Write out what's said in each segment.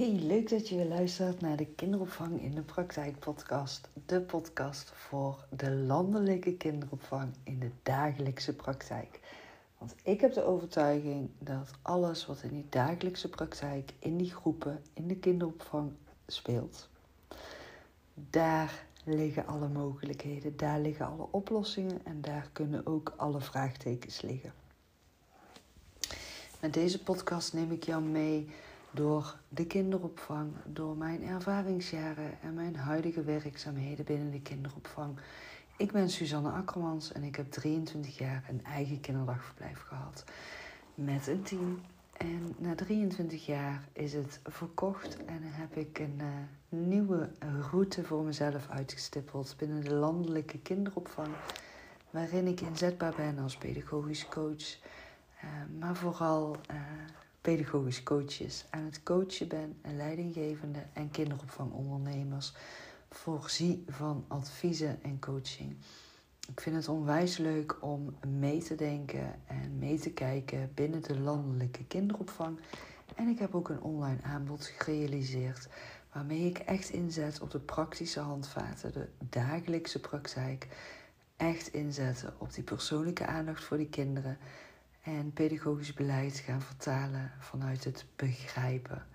Hey, leuk dat je weer luistert naar de Kinderopvang in de Praktijk podcast. De podcast voor de landelijke kinderopvang in de dagelijkse praktijk. Want ik heb de overtuiging dat alles wat in die dagelijkse praktijk, in die groepen, in de kinderopvang speelt, daar liggen alle mogelijkheden, daar liggen alle oplossingen en daar kunnen ook alle vraagtekens liggen. Met deze podcast neem ik jou mee door de kinderopvang, door mijn ervaringsjaren en mijn huidige werkzaamheden binnen de kinderopvang. Ik ben Suzanne Akkermans en ik heb 23 jaar een eigen kinderdagverblijf gehad met een team. En na 23 jaar is het verkocht en heb ik een uh, nieuwe route voor mezelf uitgestippeld binnen de landelijke kinderopvang, waarin ik inzetbaar ben als pedagogisch coach, uh, maar vooral uh, pedagogisch coaches aan het coachen ben en leidinggevende en kinderopvangondernemers voorzie van adviezen en coaching. Ik vind het onwijs leuk om mee te denken en mee te kijken binnen de landelijke kinderopvang. En ik heb ook een online aanbod gerealiseerd waarmee ik echt inzet op de praktische handvaten, de dagelijkse praktijk. Echt inzetten op die persoonlijke aandacht voor die kinderen en pedagogisch beleid gaan vertalen vanuit het begrijpen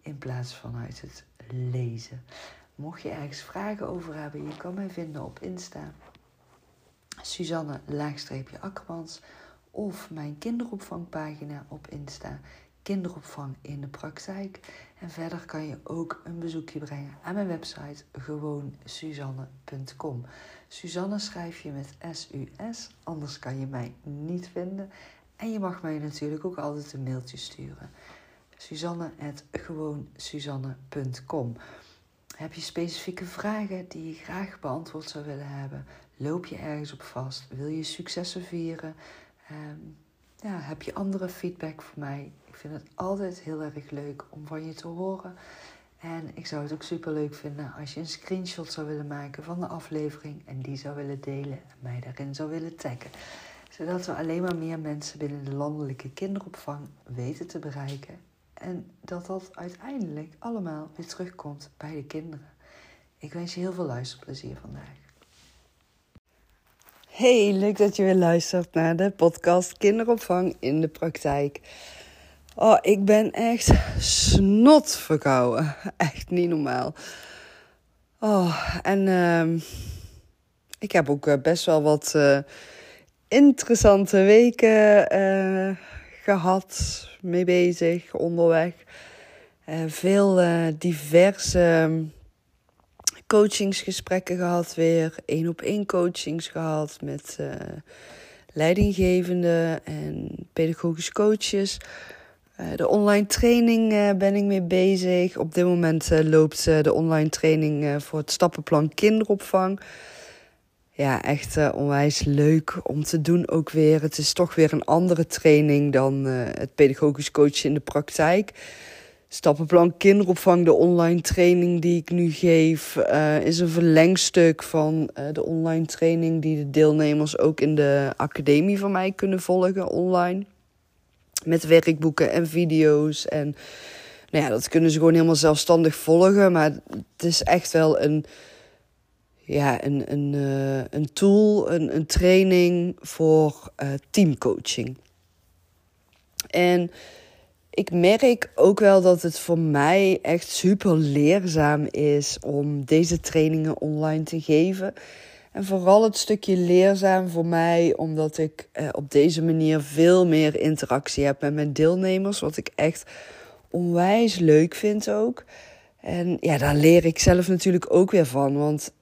in plaats vanuit het lezen. Mocht je ergens vragen over hebben, je kan mij vinden op Insta. Suzanne Akkermans of mijn kinderopvangpagina op Insta. Kinderopvang in de praktijk. En verder kan je ook een bezoekje brengen aan mijn website gewoonsuzanne.com. Suzanne schrijf je met S-U-S, anders kan je mij niet vinden. En je mag mij natuurlijk ook altijd een mailtje sturen. Suzanne.gewoonsuzanne.com Heb je specifieke vragen die je graag beantwoord zou willen hebben? Loop je ergens op vast? Wil je successen vieren? Um, ja, heb je andere feedback voor mij? Ik vind het altijd heel erg leuk om van je te horen. En ik zou het ook super leuk vinden als je een screenshot zou willen maken van de aflevering en die zou willen delen en mij daarin zou willen taggen zodat we alleen maar meer mensen binnen de landelijke kinderopvang weten te bereiken. En dat dat uiteindelijk allemaal weer terugkomt bij de kinderen. Ik wens je heel veel luisterplezier vandaag. Hey, leuk dat je weer luistert naar de podcast Kinderopvang in de praktijk. Oh, ik ben echt snot verkouden. Echt niet normaal. Oh, en uh, ik heb ook eh, best wel wat. Uh, interessante weken uh, gehad, mee bezig, onderweg. Uh, veel uh, diverse coachingsgesprekken gehad weer. één op één coachings gehad met leidinggevende en pedagogische coaches. de online training ben ik mee bezig. Op dit moment loopt de online training voor het stappenplan kinderopvang ja, echt uh, onwijs leuk om te doen ook weer. Het is toch weer een andere training dan uh, het pedagogisch coachen in de praktijk. Stappenplan kinderopvang, de online training die ik nu geef, uh, is een verlengstuk van de online training die de deelnemers ook in de academie van mij kunnen volgen online. Met werkboeken en video's en nou ja, dat kunnen ze gewoon helemaal zelfstandig volgen. Maar het is echt wel een ja, een, een, uh, een tool, een, een training voor uh, teamcoaching. En ik merk ook wel dat het voor mij echt super leerzaam is om deze trainingen online te geven. En vooral het stukje leerzaam voor mij, omdat ik uh, op deze manier veel meer interactie heb met mijn deelnemers. Wat ik echt onwijs leuk vind ook. En ja, daar leer ik zelf natuurlijk ook weer van. Want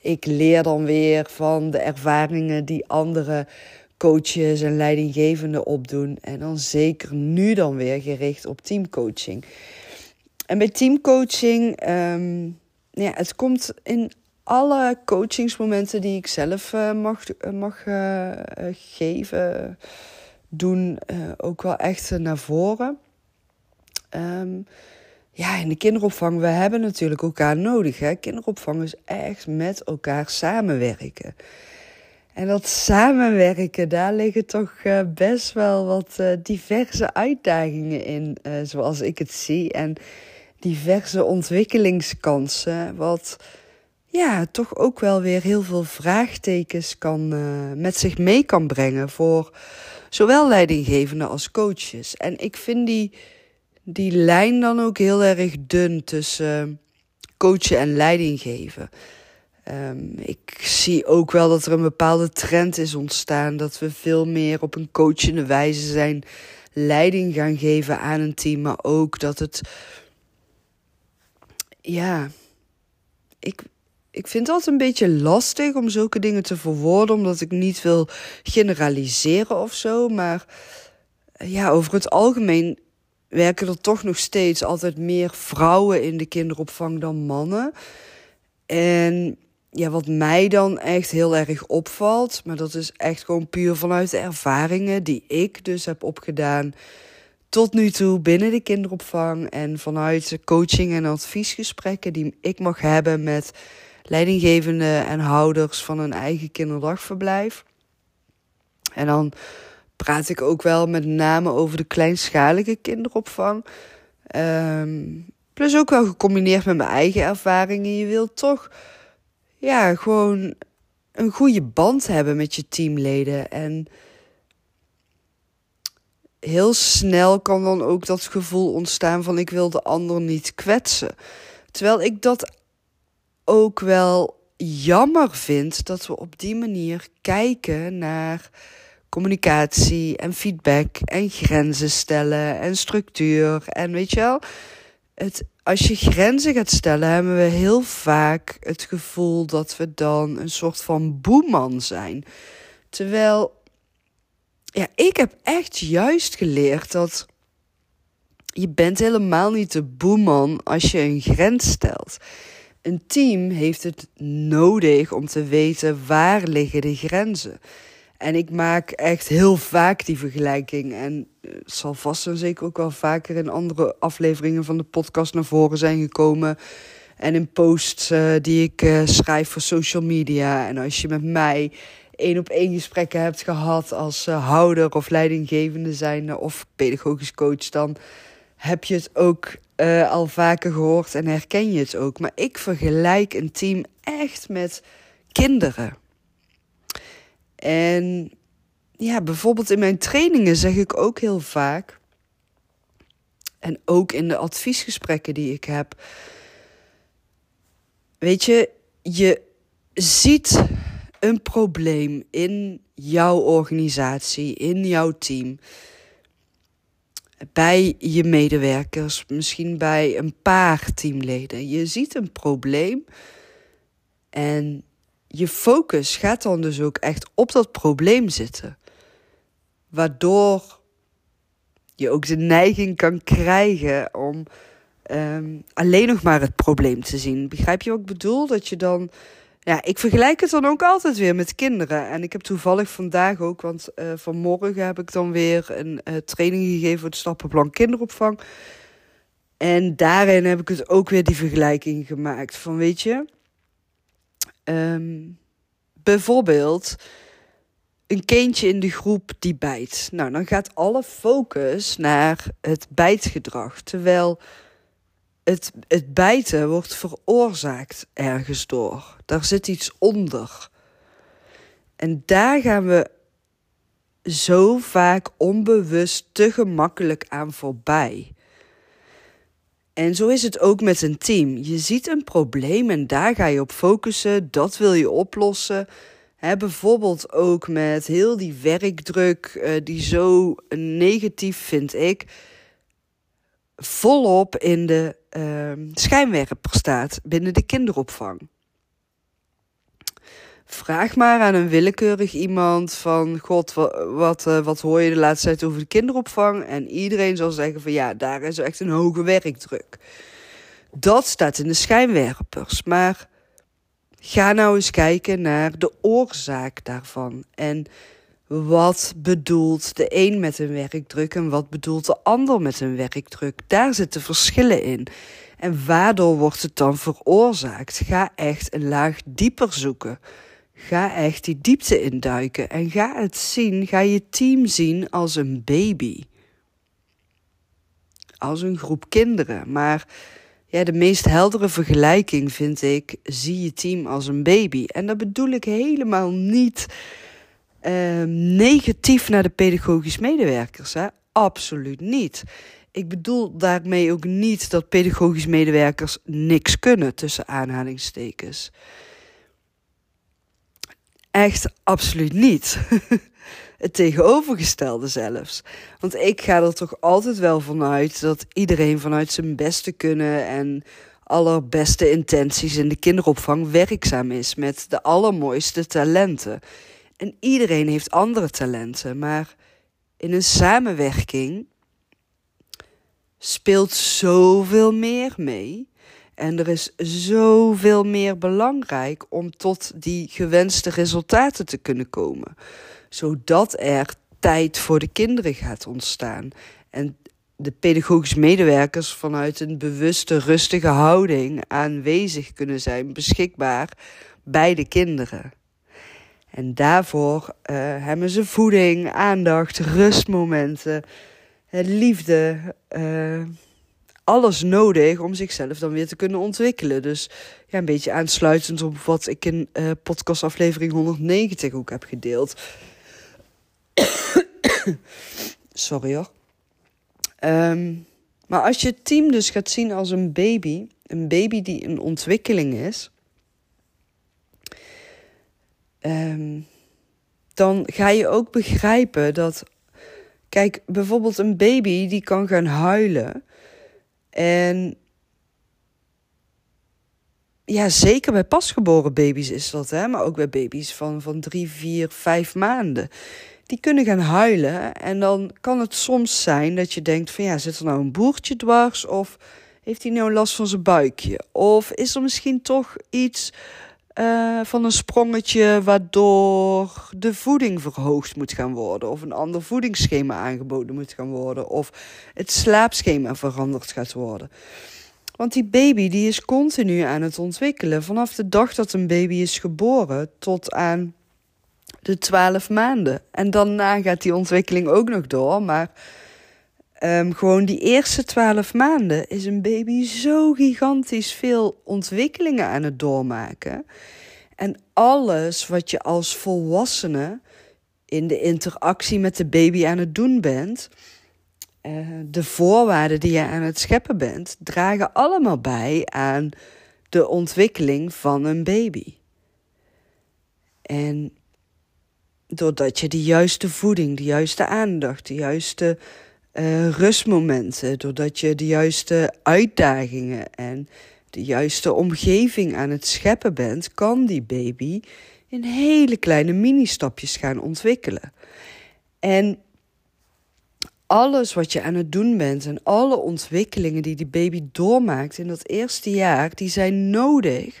ik leer dan weer van de ervaringen die andere coaches en leidinggevenden opdoen. En dan zeker nu dan weer gericht op teamcoaching. En bij teamcoaching, um, ja, het komt in alle coachingsmomenten die ik zelf uh, mag, uh, mag uh, geven, doen, ook wel echt naar voren. Um, ja, in de kinderopvang, we hebben natuurlijk elkaar nodig. Hè? Kinderopvang is echt met elkaar samenwerken. En dat samenwerken, daar liggen toch uh, best wel wat uh, diverse uitdagingen in, uh, zoals ik het zie. En diverse ontwikkelingskansen. Wat ja, toch ook wel weer heel veel vraagtekens kan, met zich mee kan brengen voor zowel leidinggevenden als coaches. En ik vind die, die lijn dan ook heel erg dun tussen coachen en leidinggeven. Um, ik zie ook wel dat er een bepaalde trend is ontstaan. Dat we veel meer op een coachende wijze zijn leiding gaan geven aan een team. Maar ook dat het. Ja. Ik, ik vind het altijd een beetje lastig om zulke dingen te verwoorden. Omdat ik niet wil generaliseren of zo. Maar ja, over het algemeen werken er toch nog steeds altijd meer vrouwen in de kinderopvang dan mannen. En ja, wat mij dan echt heel erg opvalt, maar dat is echt gewoon puur vanuit de ervaringen die ik dus heb opgedaan tot nu toe binnen de kinderopvang en vanuit de coaching en adviesgesprekken die ik mag hebben met leidinggevenden en houders van een eigen kinderdagverblijf. En dan praat ik ook wel met name over de kleinschalige kinderopvang. Um, plus ook wel gecombineerd met mijn eigen ervaringen. Je wilt toch ja, gewoon een goede band hebben met je teamleden. En heel snel kan dan ook dat gevoel ontstaan van ik wil de ander niet kwetsen. Terwijl ik dat ook wel jammer vind dat we op die manier kijken naar communicatie en feedback en grenzen stellen en structuur. En weet je wel, het, als je grenzen gaat stellen, hebben we heel vaak het gevoel dat we dan een soort van boeman zijn. Terwijl, ja, ik heb echt juist geleerd dat je bent helemaal niet de boeman als je een grens stelt. Een team heeft het nodig om te weten waar liggen de grenzen. En ik maak echt heel vaak die vergelijking. En het zal vast en zeker ook wel vaker in andere afleveringen van de podcast naar voren zijn gekomen. En in posts uh, die ik uh, schrijf voor social media. En als je met mij één op één gesprekken hebt gehad als houder of leidinggevende zijnde of pedagogisch coach, dan heb je het ook al vaker gehoord en herken je het ook. Maar ik vergelijk een team echt met kinderen. En ja, bijvoorbeeld in mijn trainingen zeg ik ook heel vaak. En ook in de adviesgesprekken die ik heb. Weet je, je ziet een probleem in jouw organisatie, in jouw team. Bij je medewerkers, misschien bij een paar teamleden. Je ziet een probleem en je focus gaat dan dus ook echt op dat probleem zitten. Waardoor je ook de neiging kan krijgen om um, alleen nog maar het probleem te zien. Begrijp je wat ik bedoel? Dat je dan. Ja, ik vergelijk het dan ook altijd weer met kinderen. En ik heb toevallig vandaag ook, want uh, vanmorgen heb ik dan weer een uh, training gegeven voor het stappenplan kinderopvang. En daarin heb ik het ook weer die vergelijking gemaakt. Van weet je, Um, bijvoorbeeld een kindje in de groep die bijt. Nou, dan gaat alle focus naar het bijtgedrag. Terwijl het, het bijten wordt veroorzaakt ergens door. Daar zit iets onder. En daar gaan we zo vaak onbewust te gemakkelijk aan voorbij. En zo is het ook met een team. Je ziet een probleem en daar ga je op focussen. Dat wil je oplossen. bijvoorbeeld ook met heel die werkdruk, uh, die zo negatief vind ik, volop in de uh, schijnwerper staat binnen de kinderopvang. Vraag maar aan een willekeurig iemand van... God, wat, wat, uh, wat hoor je de laatste tijd over de kinderopvang? En iedereen zal zeggen van ja, daar is echt een hoge werkdruk. Dat staat in de schijnwerpers. Maar ga nou eens kijken naar de oorzaak daarvan. En wat bedoelt de een met een werkdruk en wat bedoelt de ander met een werkdruk? Daar zitten verschillen in. En waardoor wordt het dan veroorzaakt? Ga echt een laag dieper zoeken. Ga echt die diepte induiken en ga het zien, ga je team zien als een baby. Als een groep kinderen. Maar ja, de meest heldere vergelijking vind ik, zie je team als een baby. En dat bedoel ik helemaal niet uh, negatief naar de pedagogisch medewerkers. Hè? Absoluut niet. Ik bedoel daarmee ook niet dat pedagogisch medewerkers niks kunnen, tussen aanhalingstekens. Echt absoluut niet. Het tegenovergestelde zelfs. Want ik ga er toch altijd wel vanuit dat iedereen vanuit zijn beste kunnen en allerbeste intenties in de kinderopvang werkzaam is met de allermooiste talenten. En iedereen heeft andere talenten, maar in een samenwerking speelt zoveel meer mee. En er is zoveel meer belangrijk om tot die gewenste resultaten te kunnen komen. Zodat er tijd voor de kinderen gaat ontstaan. En de pedagogisch medewerkers vanuit een bewuste, rustige houding aanwezig kunnen zijn, beschikbaar bij de kinderen. En daarvoor uh, hebben ze voeding, aandacht, rustmomenten, liefde, uh, alles nodig om zichzelf dan weer te kunnen ontwikkelen. Dus ja, een beetje aansluitend op wat ik in uh, podcastaflevering 190 ook heb gedeeld. Sorry hoor. Um, maar als je het team dus gaat zien als een baby, een baby die in ontwikkeling is, um, dan ga je ook begrijpen dat, kijk, bijvoorbeeld een baby die kan gaan huilen. En ja, zeker bij pasgeboren baby's is dat, hè? maar ook bij baby's van, van drie, vier, vijf maanden. Die kunnen gaan huilen en dan kan het soms zijn dat je denkt van ja, zit er nou een boertje dwars of heeft hij nou last van zijn buikje? Of is er misschien toch iets uh, van een sprongetje waardoor de voeding verhoogd moet gaan worden. Of een ander voedingsschema aangeboden moet gaan worden. Of het slaapschema veranderd gaat worden. Want die baby die is continu aan het ontwikkelen. Vanaf de dag dat een baby is geboren tot aan de 12 maanden. En daarna gaat die ontwikkeling ook nog door. Maar um, gewoon die eerste 12 maanden is een baby zo gigantisch veel ontwikkelingen aan het doormaken. En alles wat je als volwassene in de interactie met de baby aan het doen bent, uh, de voorwaarden die je aan het scheppen bent, dragen allemaal bij aan de ontwikkeling van een baby. En doordat je de juiste voeding, de juiste aandacht, de juiste uh, rustmomenten, doordat je de juiste uitdagingen en de juiste omgeving aan het scheppen bent, kan die baby in hele kleine mini-stapjes gaan ontwikkelen. En alles wat je aan het doen bent en alle ontwikkelingen die die baby doormaakt in dat eerste jaar, die zijn nodig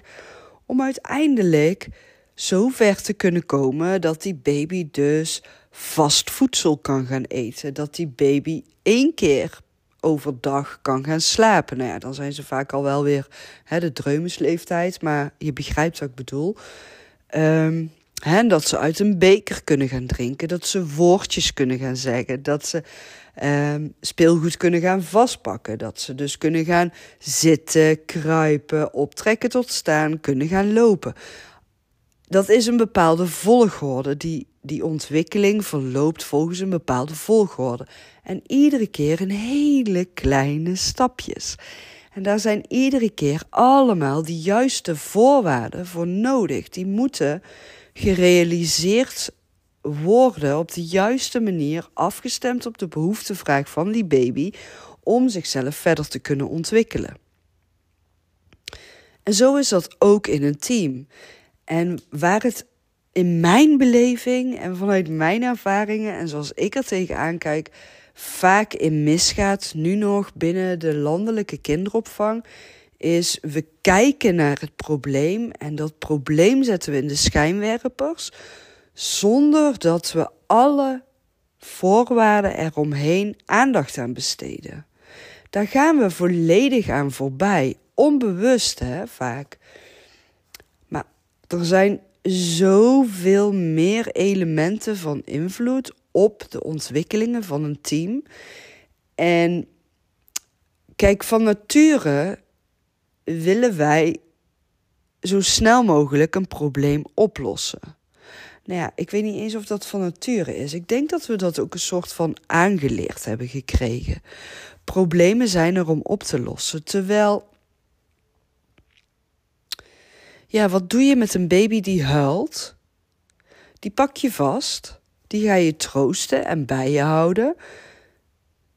om uiteindelijk zo ver te kunnen komen dat die baby dus vast voedsel kan gaan eten. Dat die baby één keer overdag kan gaan slapen. Nou ja, dan zijn ze vaak al wel weer hè, de dreumesleeftijd, maar je begrijpt wat ik bedoel. Um, hè, dat ze uit een beker kunnen gaan drinken, dat ze woordjes kunnen gaan zeggen, dat ze um, speelgoed kunnen gaan vastpakken, dat ze dus kunnen gaan zitten, kruipen, optrekken tot staan, kunnen gaan lopen dat is een bepaalde volgorde. Die, die ontwikkeling verloopt volgens een bepaalde volgorde. En iedere keer in hele kleine stapjes. En daar zijn iedere keer allemaal de juiste voorwaarden voor nodig. Die moeten gerealiseerd worden op de juiste manier, afgestemd op de behoeftevraag van die baby, om zichzelf verder te kunnen ontwikkelen. En zo is dat ook in een team. En waar het in mijn beleving en vanuit mijn ervaringen en zoals ik er tegenaan kijk, vaak in misgaat, nu nog binnen de landelijke kinderopvang, is we kijken naar het probleem en dat probleem zetten we in de schijnwerpers, zonder dat we alle voorwaarden eromheen aandacht aan besteden. Daar gaan we volledig aan voorbij, onbewust hè, vaak. Er zijn zoveel meer elementen van invloed op de ontwikkelingen van een team. En kijk, van nature willen wij zo snel mogelijk een probleem oplossen. Nou ja, ik weet niet eens of dat van nature is. Ik denk dat we dat ook een soort van aangeleerd hebben gekregen. Problemen zijn er om op te lossen. Terwijl, ja, wat doe je met een baby die huilt? Die pak je vast, die ga je troosten en bij je houden.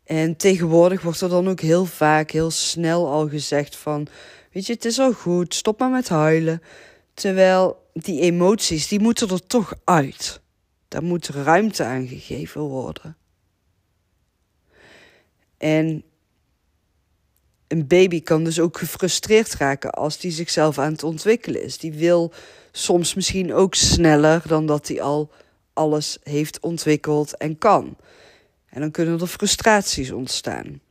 En tegenwoordig wordt er dan ook heel vaak, heel snel al gezegd van, weet je, het is al goed, stop maar met huilen. Terwijl die emoties, die moeten er toch uit. Daar moet ruimte aan gegeven worden. En een baby kan dus ook gefrustreerd raken als die zichzelf aan het ontwikkelen is. Die wil soms misschien ook sneller dan dat hij al alles heeft ontwikkeld en kan. En dan kunnen er frustraties ontstaan.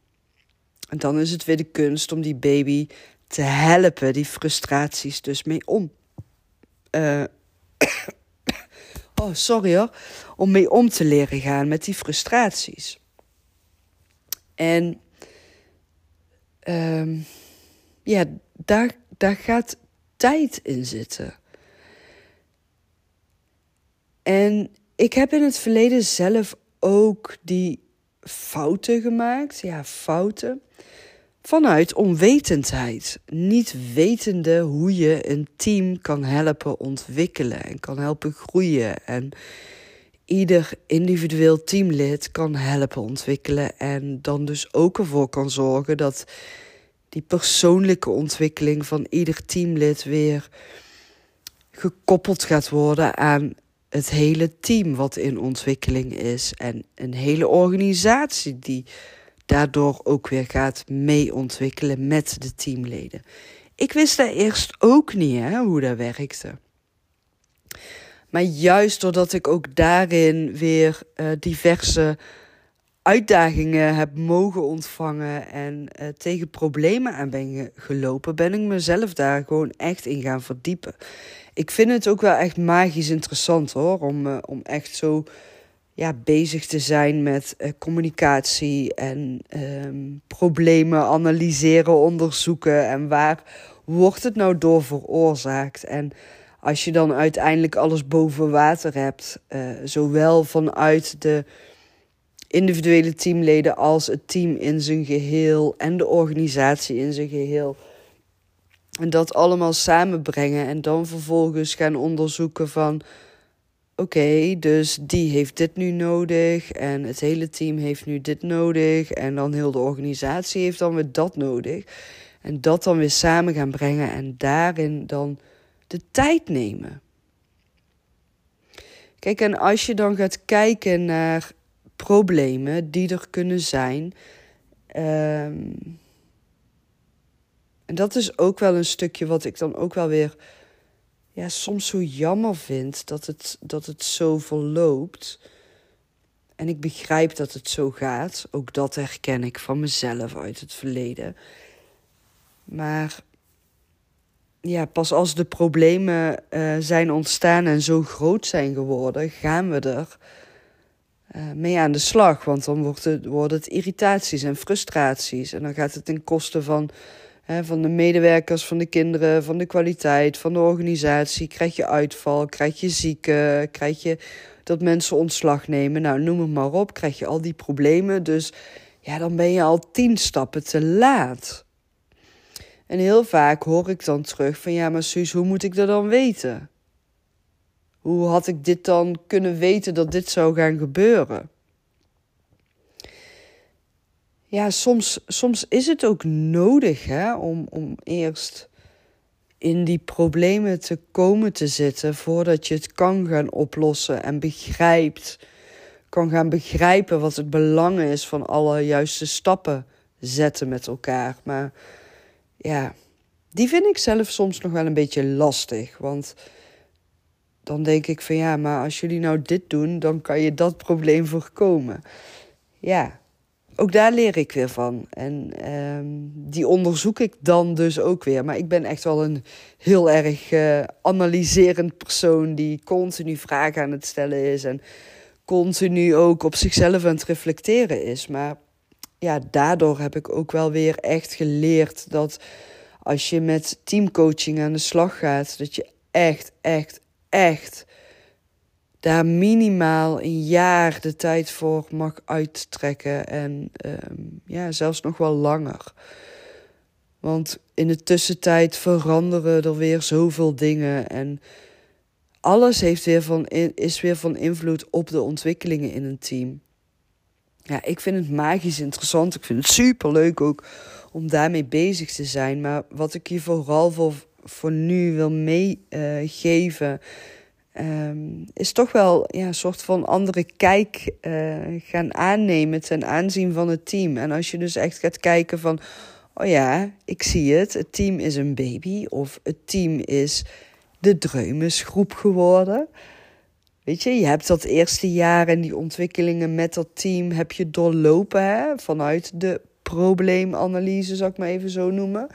En dan is het weer de kunst om die baby te helpen, die frustraties dus mee om. Uh, oh, sorry hoor. Om mee om te leren gaan met die frustraties. En um, ja, daar, daar gaat tijd in zitten. En ik heb in het verleden zelf ook die fouten gemaakt. Ja, fouten. Vanuit onwetendheid. Niet wetende hoe je een team kan helpen ontwikkelen en kan helpen groeien. En ieder individueel teamlid kan helpen ontwikkelen. En dan dus ook ervoor kan zorgen dat die persoonlijke ontwikkeling van ieder teamlid weer gekoppeld gaat worden aan het hele team wat in ontwikkeling is. En een hele organisatie die daardoor ook weer gaat mee ontwikkelen met de teamleden. Ik wist daar eerst ook niet hè, hoe dat werkte. Maar juist doordat ik ook daarin weer uh, diverse uitdagingen heb mogen ontvangen en uh, tegen problemen aan ben gelopen, ben ik mezelf daar gewoon echt in gaan verdiepen. Ik vind het ook wel echt magisch interessant hoor, om, uh, om echt zo ja, bezig te zijn met communicatie en um, problemen analyseren, onderzoeken en waar wordt het nou door veroorzaakt. En als je dan uiteindelijk alles boven water hebt, uh, zowel vanuit de individuele teamleden als het team in zijn geheel en de organisatie in zijn geheel. En dat allemaal samenbrengen en dan vervolgens gaan onderzoeken van oké, dus die heeft dit nu nodig en het hele team heeft nu dit nodig en dan heel de organisatie heeft dan weer dat nodig. En dat dan weer samen gaan brengen en daarin dan de tijd nemen. Kijk, en als je dan gaat kijken naar problemen die er kunnen zijn. Um, en dat is ook wel een stukje wat ik dan ook wel weer ja, soms zo jammer vind dat het, dat het zo verloopt. En ik begrijp dat het zo gaat. Ook dat herken ik van mezelf uit het verleden. Maar ja, pas als de problemen uh, zijn ontstaan en zo groot zijn geworden, gaan we er uh, mee aan de slag. Want dan wordt het, worden het irritaties en frustraties. En dan gaat het ten koste van van de medewerkers, van de kinderen, van de kwaliteit, van de organisatie. Krijg je uitval, krijg je zieken, krijg je dat mensen ontslag nemen. Nou, noem het maar op. Krijg je al die problemen. Dus ja, dan ben je al tien stappen te laat. En heel vaak hoor ik dan terug van ja, maar Suus, hoe moet ik dat dan weten? Hoe had ik dit dan kunnen weten dat dit zou gaan gebeuren? ja, soms, soms is het ook nodig hè, om, om eerst in die problemen te komen te zitten voordat je het kan gaan oplossen en begrijpt, kan gaan begrijpen wat het belang is van alle juiste stappen zetten met elkaar. Maar ja, die vind ik zelf soms nog wel een beetje lastig, want dan denk ik van ja, maar als jullie nou dit doen, dan kan je dat probleem voorkomen. Ja, ook daar leer ik weer van. En um, die onderzoek ik dan dus ook weer. Maar ik ben echt wel een heel erg uh, analyserend persoon die continu vragen aan het stellen is. En continu ook op zichzelf aan het reflecteren is. Maar ja, daardoor heb ik ook wel weer echt geleerd dat als je met teamcoaching aan de slag gaat, dat je echt, echt, echt daar minimaal een jaar de tijd voor mag uittrekken. En ehm, ja, zelfs nog wel langer. Want in de tussentijd veranderen er weer zoveel dingen. En alles heeft weer van, is weer van invloed op de ontwikkelingen in een team. Ja, ik vind het magisch interessant. Ik vind het super leuk ook om daarmee bezig te zijn. Maar wat ik je vooral voor, voor nu wil meegeven. Uh, is toch wel ja, een soort van andere kijk uh, gaan aannemen ten aanzien van het team. En als je dus echt gaat kijken van, oh ja, ik zie het, het team is een baby of het team is de Dreumesgroep geworden. Weet je, je hebt dat eerste jaar en die ontwikkelingen met dat team heb je doorlopen hè? vanuit de probleemanalyse, zal ik maar even zo noemen.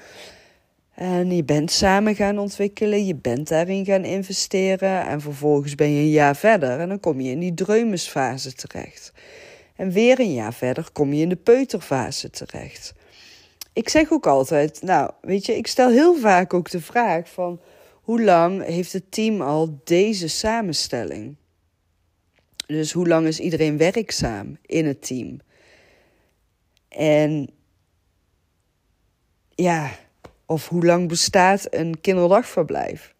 En je bent samen gaan ontwikkelen, je bent daarin gaan investeren en vervolgens ben je een jaar verder en dan kom je in die dreumesfase terecht. En weer een jaar verder kom je in de peuterfase terecht. Ik zeg ook altijd, nou, weet je, ik stel heel vaak ook de vraag van hoe lang heeft het team al deze samenstelling? Dus hoe lang is iedereen werkzaam in het team? En ja, of hoe lang bestaat een kinderdagverblijf?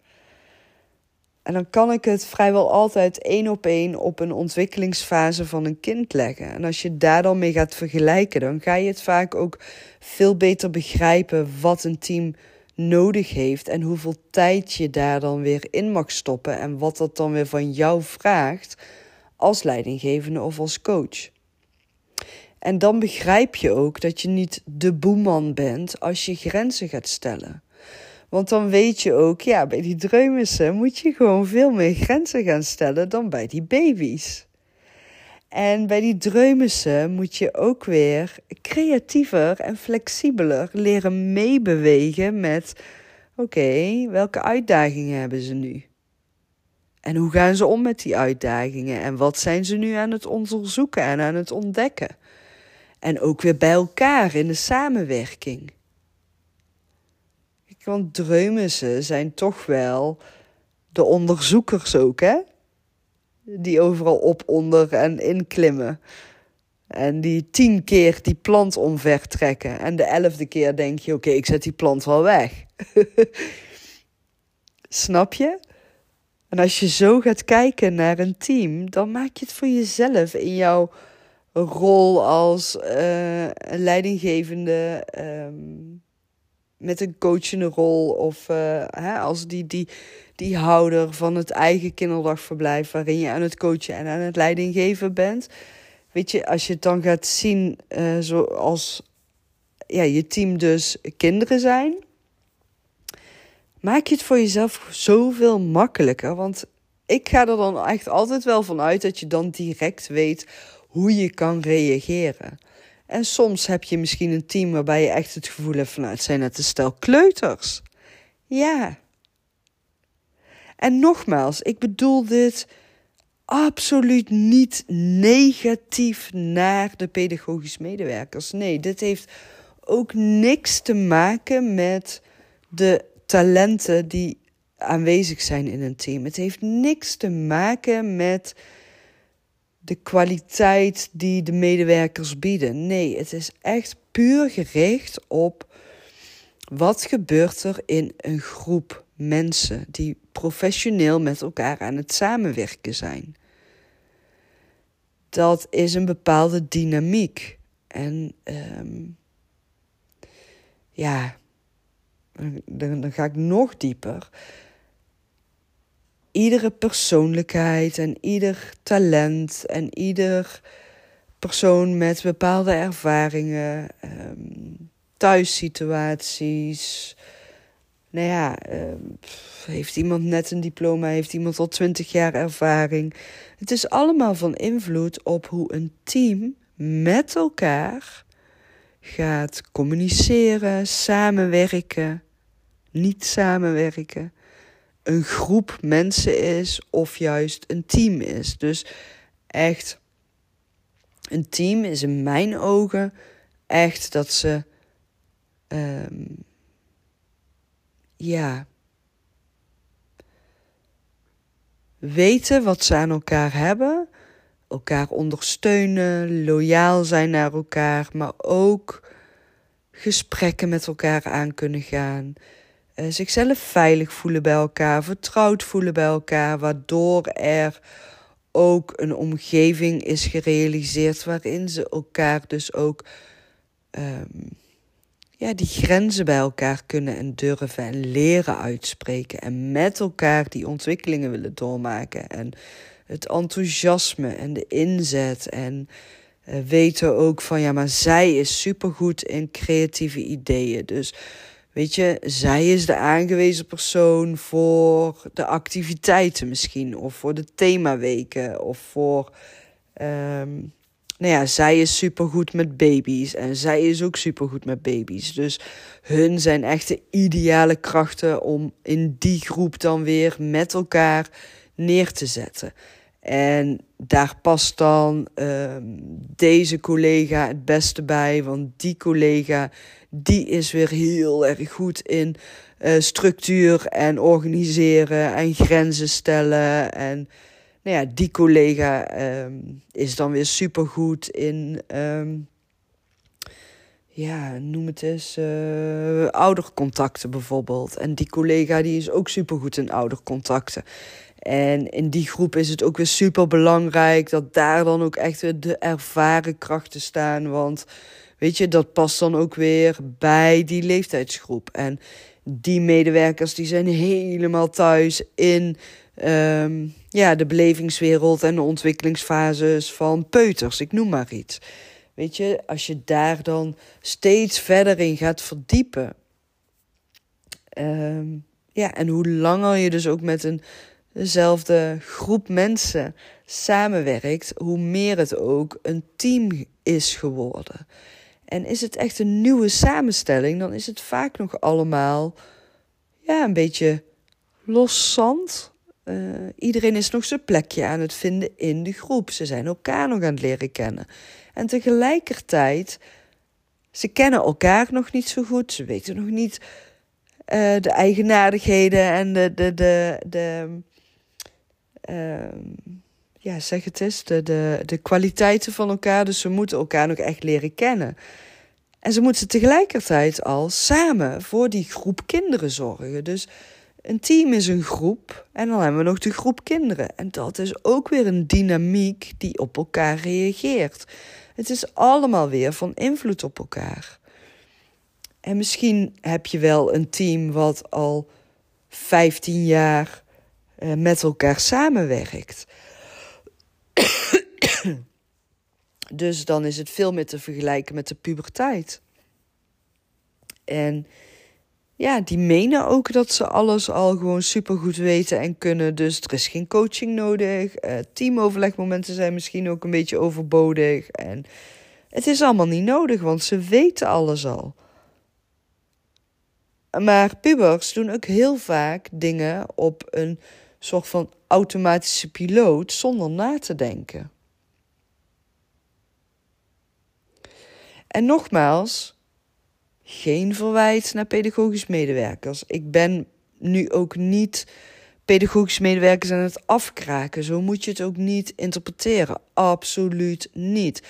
En dan kan ik het vrijwel altijd één op één op een ontwikkelingsfase van een kind leggen. En als je daar dan mee gaat vergelijken, dan ga je het vaak ook veel beter begrijpen wat een team nodig heeft en hoeveel tijd je daar dan weer in mag stoppen en wat dat dan weer van jou vraagt als leidinggevende of als coach. En dan begrijp je ook dat je niet de boeman bent als je grenzen gaat stellen. Want dan weet je ook, ja, bij die dreumissen moet je gewoon veel meer grenzen gaan stellen dan bij die baby's. En bij die dreumissen moet je ook weer creatiever en flexibeler leren meebewegen met: oké, welke uitdagingen hebben ze nu? En hoe gaan ze om met die uitdagingen? En wat zijn ze nu aan het onderzoeken en aan het ontdekken? En ook weer bij elkaar in de samenwerking. Want dreumissen zijn toch wel de onderzoekers ook, hè? Die overal op, onder en inklimmen. En die tien keer die plant omver trekken. En de elfde keer denk je, oké, ik zet die plant wel weg. Snap je? En als je zo gaat kijken naar een team, dan maak je het voor jezelf in jouw rol als uh, leidinggevende, um, met een coachende rol of uh, hè, als die, die, die houder van het eigen kinderdagverblijf waarin je aan het coachen en aan het leidinggeven bent. Weet je, als je het dan gaat zien uh, zoals ja, je team dus kinderen zijn, maak je het voor jezelf zoveel makkelijker. Want ik ga er dan echt altijd wel van uit dat je dan direct weet hoe je kan reageren. En soms heb je misschien een team waarbij je echt het gevoel hebt van nou, het zijn net een stel kleuters. Ja. En nogmaals, ik bedoel dit absoluut niet negatief naar de pedagogisch medewerkers. Nee, dit heeft ook niks te maken met de talenten die aanwezig zijn in een team. Het heeft niks te maken met de kwaliteit die de medewerkers bieden. Nee, het is echt puur gericht op wat gebeurt er in een groep mensen die professioneel met elkaar aan het samenwerken zijn. Dat is een bepaalde dynamiek. En um, ja, dan, dan ga ik nog dieper iedere persoonlijkheid en ieder talent en ieder persoon met bepaalde ervaringen, um, thuissituaties. Nou ja, ehm, heeft iemand net een diploma, heeft iemand al twintig jaar ervaring. Het is allemaal van invloed op hoe een team met elkaar gaat communiceren, samenwerken, niet samenwerken een groep mensen is of juist een team is. Dus echt, een team is in mijn ogen echt dat ze um, ja, weten wat ze aan elkaar hebben, elkaar ondersteunen, loyaal zijn naar elkaar, maar ook gesprekken met elkaar aan kunnen gaan. Uh, zichzelf veilig voelen bij elkaar, vertrouwd voelen bij elkaar, waardoor er ook een omgeving is gerealiseerd waarin ze elkaar dus ook um, ja, die grenzen bij elkaar kunnen en durven en leren uitspreken. En met elkaar die ontwikkelingen willen doormaken. En het enthousiasme en de inzet. En uh, weten ook van ja, maar zij is supergoed in creatieve ideeën. Dus weet je, zij is de aangewezen persoon voor de activiteiten misschien. Of voor de themaweken. Of voor. Um, nou ja, zij is supergoed met baby's en zij is ook supergoed met baby's. Dus hun zijn echt de ideale krachten om in die groep dan weer met elkaar neer te zetten. En daar past dan uh, deze collega het beste bij, want die collega die is weer heel erg goed in uh, structuur en organiseren en grenzen stellen en nou ja, die collega um, is dan weer supergoed in, um, ja, noem het eens, uh, oudercontacten bijvoorbeeld. En die collega die is ook supergoed in oudercontacten. En in die groep is het ook weer super belangrijk dat daar dan ook echt weer de ervaren krachten staan. Want weet je, dat past dan ook weer bij die leeftijdsgroep. En die medewerkers die zijn helemaal thuis in um, ja, de belevingswereld en de ontwikkelingsfases van peuters, ik noem maar iets. Weet je, als je daar dan steeds verder in gaat verdiepen. Um, ja, en hoe langer je dus ook met een dezelfde groep mensen samenwerkt, hoe meer het ook een team is geworden. En is het echt een nieuwe samenstelling, dan is het vaak nog allemaal ja, een beetje los zand. Uh, iedereen is nog zijn plekje aan het vinden in de groep. Ze zijn elkaar nog aan het leren kennen. En tegelijkertijd, ze kennen elkaar nog niet zo goed. Ze weten nog niet uh, de eigenaardigheden en de. de, de, de uh, ja, zeg het eens, de, de, de kwaliteiten van elkaar. Dus ze moeten elkaar nog echt leren kennen. En ze moeten tegelijkertijd al samen voor die groep kinderen zorgen. Dus een team is een groep en dan hebben we nog de groep kinderen. En dat is ook weer een dynamiek die op elkaar reageert. Het is allemaal weer van invloed op elkaar. En misschien heb je wel een team wat al 15 jaar eh, met elkaar samenwerkt. Dus dan is het veel meer te vergelijken met de puberteit. En ja, die menen ook dat ze alles al gewoon supergoed weten en kunnen. Dus er is geen coaching nodig. Uh, teamoverlegmomenten zijn misschien ook een beetje overbodig. En het is allemaal niet nodig, want ze weten alles al. Maar pubers doen ook heel vaak dingen op een soort van automatische piloot zonder na te denken. En nogmaals, geen verwijt naar pedagogisch medewerkers. Ik ben nu ook niet pedagogisch medewerkers aan het afkraken. Zo moet je het ook niet interpreteren. Absoluut niet.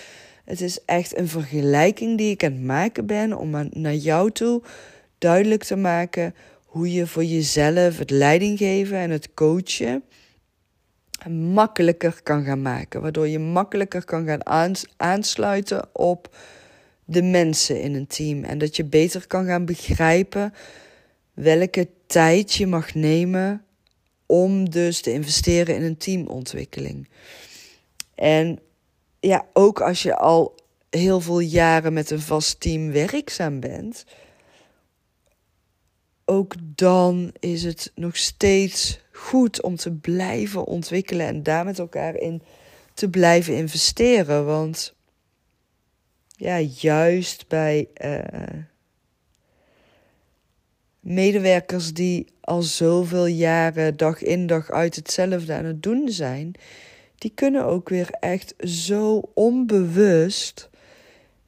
Het is echt een vergelijking die ik aan het maken ben om naar jou toe duidelijk te maken hoe je voor jezelf het leidinggeven en het coachen makkelijker kan gaan maken. Waardoor je makkelijker kan gaan aansluiten op de mensen in een team. En dat je beter kan gaan begrijpen welke tijd je mag nemen om dus te investeren in een teamontwikkeling. En ja, ook als je al heel veel jaren met een vast team werkzaam bent, ook dan is het nog steeds goed om te blijven ontwikkelen en daar met elkaar in te blijven investeren. Want ja, juist bij uh, medewerkers die al zoveel jaren dag in dag uit hetzelfde aan het doen zijn, die kunnen ook weer echt zo onbewust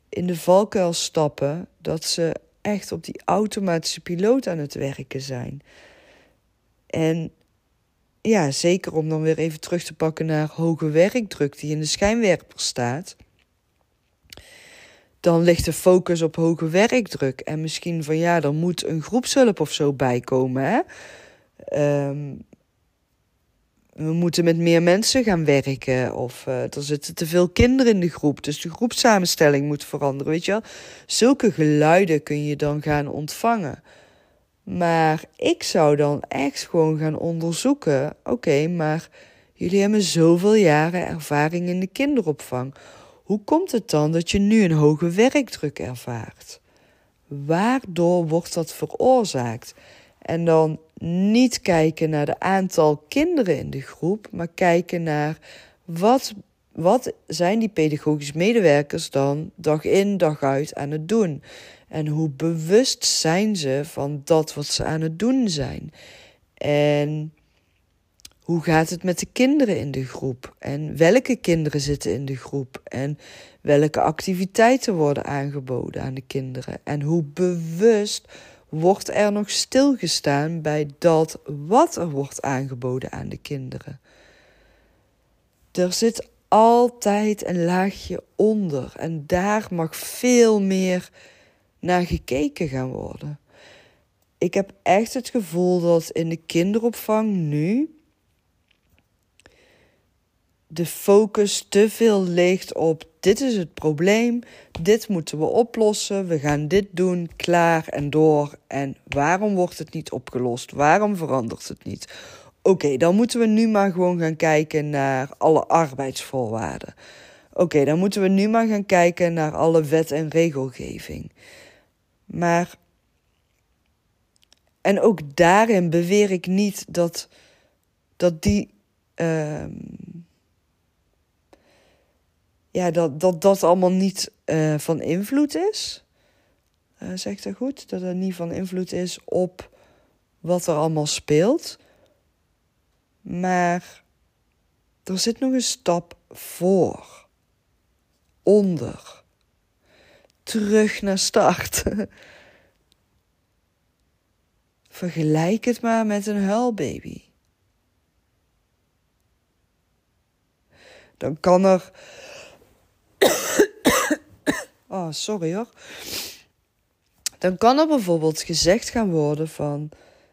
in de valkuil stappen dat ze echt op die automatische piloot aan het werken zijn. En ja, zeker om dan weer even terug te pakken naar hoge werkdruk die in de schijnwerper staat. Dan ligt de focus op hoge werkdruk. En misschien van ja, er moet een groepshulp of zo bijkomen. Hè? Ehm, we moeten met meer mensen gaan werken. Of uh, er zitten te veel kinderen in de groep. Dus de groepsamenstelling moet veranderen. Weet je wel? Zulke geluiden kun je dan gaan ontvangen. Maar ik zou dan echt gewoon gaan onderzoeken. Oké, maar jullie hebben zoveel jaren ervaring in de kinderopvang. Hoe komt het dan dat je nu een hoge werkdruk ervaart? Waardoor wordt dat veroorzaakt? En dan niet kijken naar de aantal kinderen in de groep, maar kijken naar wat, wat zijn die pedagogisch medewerkers dan dag in dag uit aan het doen. En hoe bewust zijn ze van dat wat ze aan het doen zijn? En hoe gaat het met de kinderen in de groep? En welke kinderen zitten in de groep? En welke activiteiten worden aangeboden aan de kinderen? En hoe bewust wordt er nog stilgestaan bij dat wat er wordt aangeboden aan de kinderen? Er zit altijd een laagje onder en daar mag veel meer naar gekeken gaan worden. Ik heb echt het gevoel dat in de kinderopvang nu de focus te veel ligt op dit is het probleem, dit moeten we oplossen, we gaan dit doen, klaar en door. En waarom wordt het niet opgelost? Waarom verandert het niet? Oké, dan moeten we nu maar gewoon gaan kijken naar alle arbeidsvoorwaarden. Oké, dan moeten we nu maar gaan kijken naar alle wet en regelgeving. Maar. En ook daarin beweer ik niet dat, dat die. Uh, ja, dat, dat dat allemaal niet uh, van invloed is. Uh, zeg dat goed? Dat het niet van invloed is op wat er allemaal speelt. Maar er zit nog een stap voor. Onder terug naar start. Vergelijk het maar met een huilbaby. Dan kan er. oh, sorry hoor. Dan kan er bijvoorbeeld gezegd gaan worden van.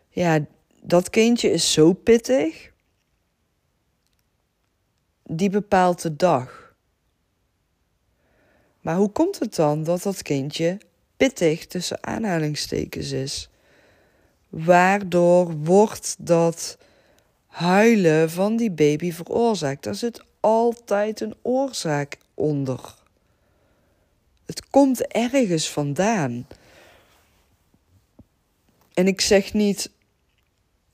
Ja, dat kindje is zo pittig. Die bepaalt de dag. Maar hoe komt het dan dat dat kindje pittig tussen aanhalingstekens is? Waardoor wordt dat huilen van die baby veroorzaakt? Daar zit altijd een oorzaak onder. Het komt ergens vandaan. En ik zeg niet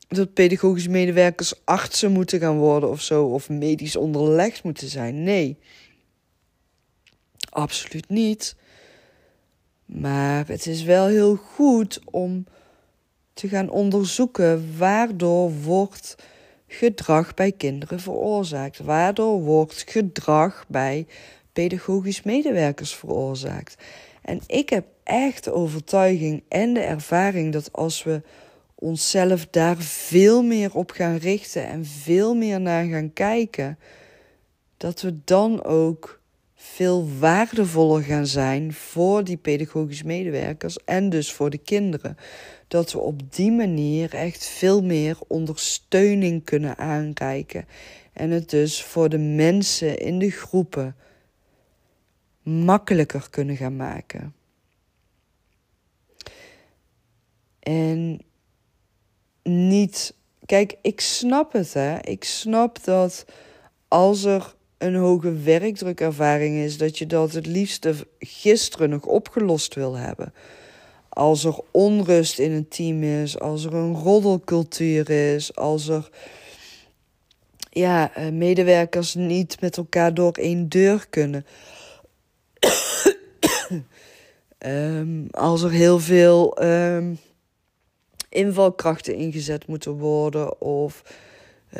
dat pedagogische medewerkers artsen moeten gaan worden of zo, of medisch onderlegd moeten zijn. Nee. Absoluut niet. Maar het is wel heel goed om te gaan onderzoeken waardoor wordt gedrag bij kinderen veroorzaakt. Waardoor wordt gedrag bij pedagogisch medewerkers veroorzaakt. En ik heb echt de overtuiging en de ervaring dat als we onszelf daar veel meer op gaan richten en veel meer naar gaan kijken, dat we dan ook veel waardevoller gaan zijn voor die pedagogisch medewerkers en dus voor de kinderen. Dat we op die manier echt veel meer ondersteuning kunnen aanreiken en het dus voor de mensen in de groepen makkelijker kunnen gaan maken. En niet. Kijk, ik snap het, hè. Ik snap dat als er een hoge werkdrukervaring is, dat je dat het liefste gisteren nog opgelost wil hebben. Als er onrust in een team is, als er een roddelcultuur is, als er ja, eh, medewerkers niet met elkaar door één deur kunnen. um, als er heel veel um, invalkrachten ingezet moeten worden of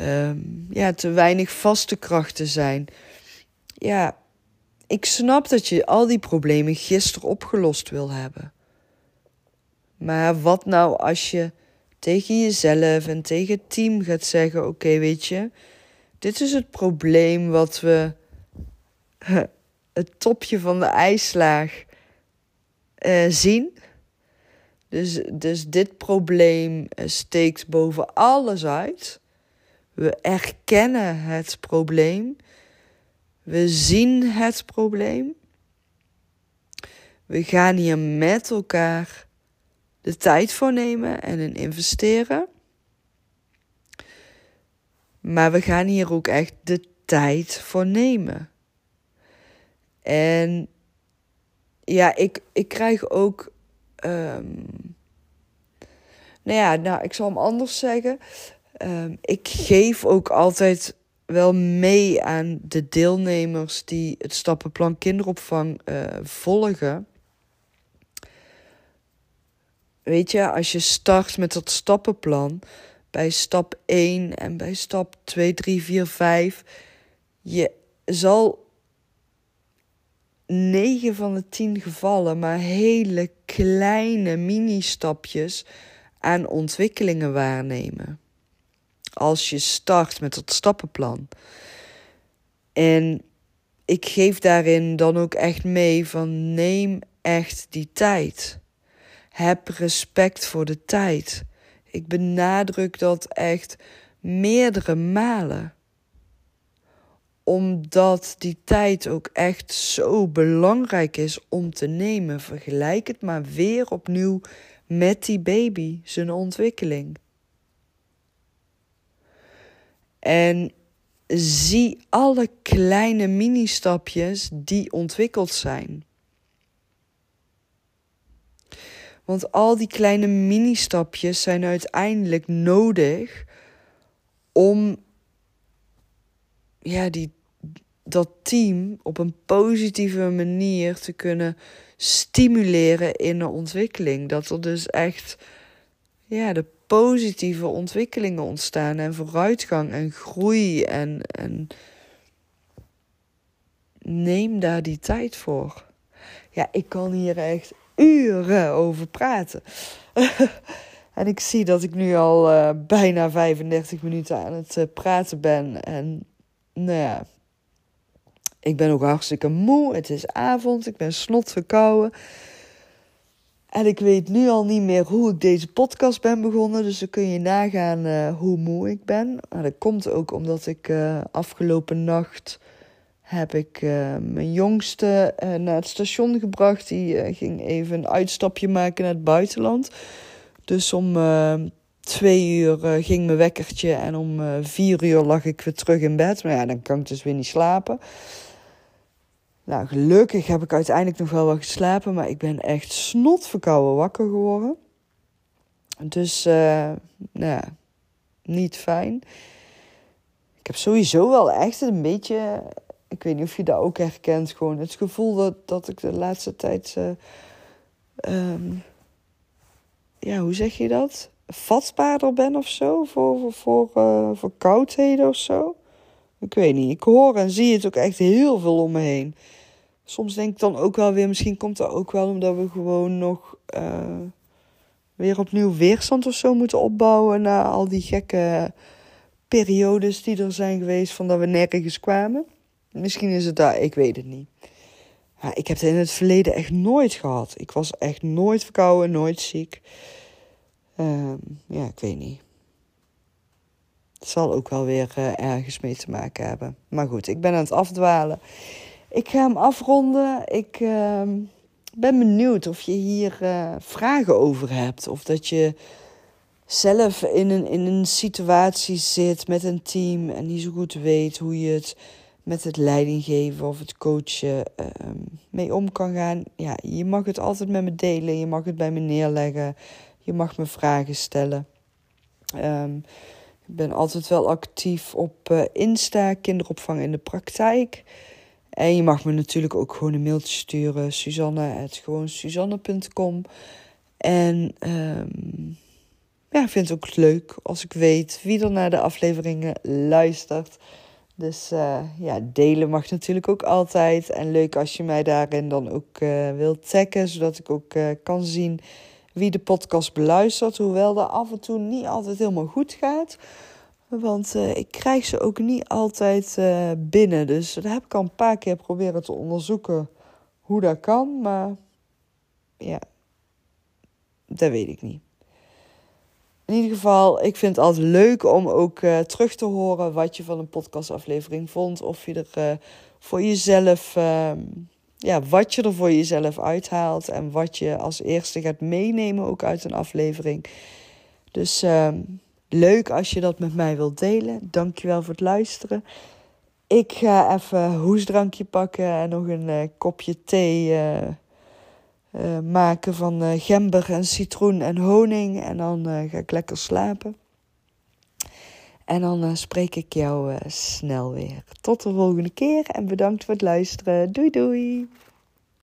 um, ja, te weinig vaste krachten zijn. Ja, ik snap dat je al die problemen gisteren opgelost wil hebben. Maar wat nou als je tegen jezelf en tegen het team gaat zeggen: Oké, weet je, dit is het probleem wat we. Het topje van de ijslaag uh, zien. Dus, dus dit probleem eh, steekt boven alles uit. We erkennen het probleem. We zien het probleem. We gaan hier met elkaar de tijd voor nemen en in investeren. Maar we gaan hier ook echt de tijd voor nemen. En ja, ik, ik krijg ook. Um, nou ja, nou, ik zal hem anders zeggen. Um, ik geef ook altijd wel mee aan de deelnemers die het stappenplan kinderopvang uh, volgen. Weet je, als je start met dat stappenplan, bij stap 1 en bij stap 2, 3, 4, 5, je zal 9 van de 10 gevallen maar hele kleine mini-stapjes aan ontwikkelingen waarnemen. Als je start met dat stappenplan. En ik geef daarin dan ook echt mee van neem echt die tijd. Heb respect voor de tijd. Ik benadruk dat echt meerdere malen. Omdat die tijd ook echt zo belangrijk is om te nemen. Vergelijk het maar weer opnieuw met die baby, zijn ontwikkeling. En zie alle kleine mini-stapjes die ontwikkeld zijn. Want al die kleine mini-stapjes zijn uiteindelijk nodig om ja, die, dat team op een positieve manier te kunnen stimuleren in de ontwikkeling. Dat er dus echt ja, de positieve ontwikkelingen ontstaan en vooruitgang en groei en, en neem daar die tijd voor. Ja, ik kan hier echt uren over praten. en ik zie dat ik nu al uh, bijna 35 minuten aan het uh, praten ben. En nou ja, ik ben ook hartstikke moe. Het is avond, ik ben snot verkouden. En ik weet nu al niet meer hoe ik deze podcast ben begonnen. Dus dan kun je nagaan uh, hoe moe ik ben. Maar dat komt ook omdat ik afgelopen nacht heb ik uh, mijn jongste naar het station gebracht. Die ging even een uitstapje maken naar het buitenland. Dus om twee uur ging mijn wekkertje en om vier uur lag ik weer terug in bed. Maar ja, dan kan ik dus weer niet slapen. Nou, gelukkig heb ik uiteindelijk nog wel wat geslapen, maar ik ben echt snotverkouden wakker geworden. Dus, nou ja, niet fijn. Ik heb sowieso wel echt een beetje ik weet niet of je dat ook herkent. Gewoon het gevoel dat, dat ik de laatste tijd. Uh, ja, hoe zeg je dat? Vatbaarder ben of zo. Voor, voor, voor, uh, voor koudheden of zo. Ik weet niet. Ik hoor en zie het ook echt heel veel om me heen. Soms denk ik dan ook wel weer, misschien komt dat ook wel omdat we gewoon nog uh, weer opnieuw weerstand of zo moeten opbouwen na al die gekke periodes die er zijn geweest van dat we nergens kwamen. Misschien is het daar, ik weet het niet. Ik heb het in het verleden echt nooit gehad. Ik was echt nooit verkouden, nooit ziek. Um, ja, ik weet niet. Het zal ook wel weer uh, ergens mee te maken hebben. Maar goed, ik ben aan het afdwalen. Ik ga hem afronden. Ik uh, ben benieuwd of je hier uh, vragen over hebt. Of dat je zelf in een, in een situatie zit met een team en niet zo goed weet hoe je het met het leidinggeven of het coachen ehm, mee om kan gaan. Ja, je mag het altijd met me delen. Je mag het bij me neerleggen. Je mag me vragen stellen. Um, ik ben altijd wel actief op uh, Insta, kinderopvang in de praktijk. En je mag me natuurlijk ook gewoon een mailtje sturen. Suzanne, gewoon Suzanne.com. En um, ja, ik vind het ook leuk als ik weet wie er naar de afleveringen luistert. Dus uh, ja, delen mag natuurlijk ook altijd. En leuk als je mij daarin dan ook uh, wilt taggen, zodat ik ook kan zien wie de podcast beluistert. Hoewel dat af en toe niet altijd helemaal goed gaat. Want uh, ik krijg ze ook niet altijd uh, binnen. Dus dat heb ik al een paar keer proberen te onderzoeken hoe dat kan. Maar ja, dat weet ik niet. In ieder geval, ik vind het altijd leuk om ook uh, terug te horen wat je van een podcastaflevering vond. Of je er voor jezelf, ehm, ja, wat je er voor jezelf uithaalt. En wat je als eerste gaat meenemen ook uit een aflevering. Dus ehm, leuk als je dat met mij wilt delen. Dankjewel voor het luisteren. Ik ga even hoesdrankje pakken en nog een uh, kopje thee uh, uh, maken van gember en citroen en honing. En dan ga ik lekker slapen. En dan spreek ik jou snel weer. Tot de volgende keer en bedankt voor het luisteren. Doei doei!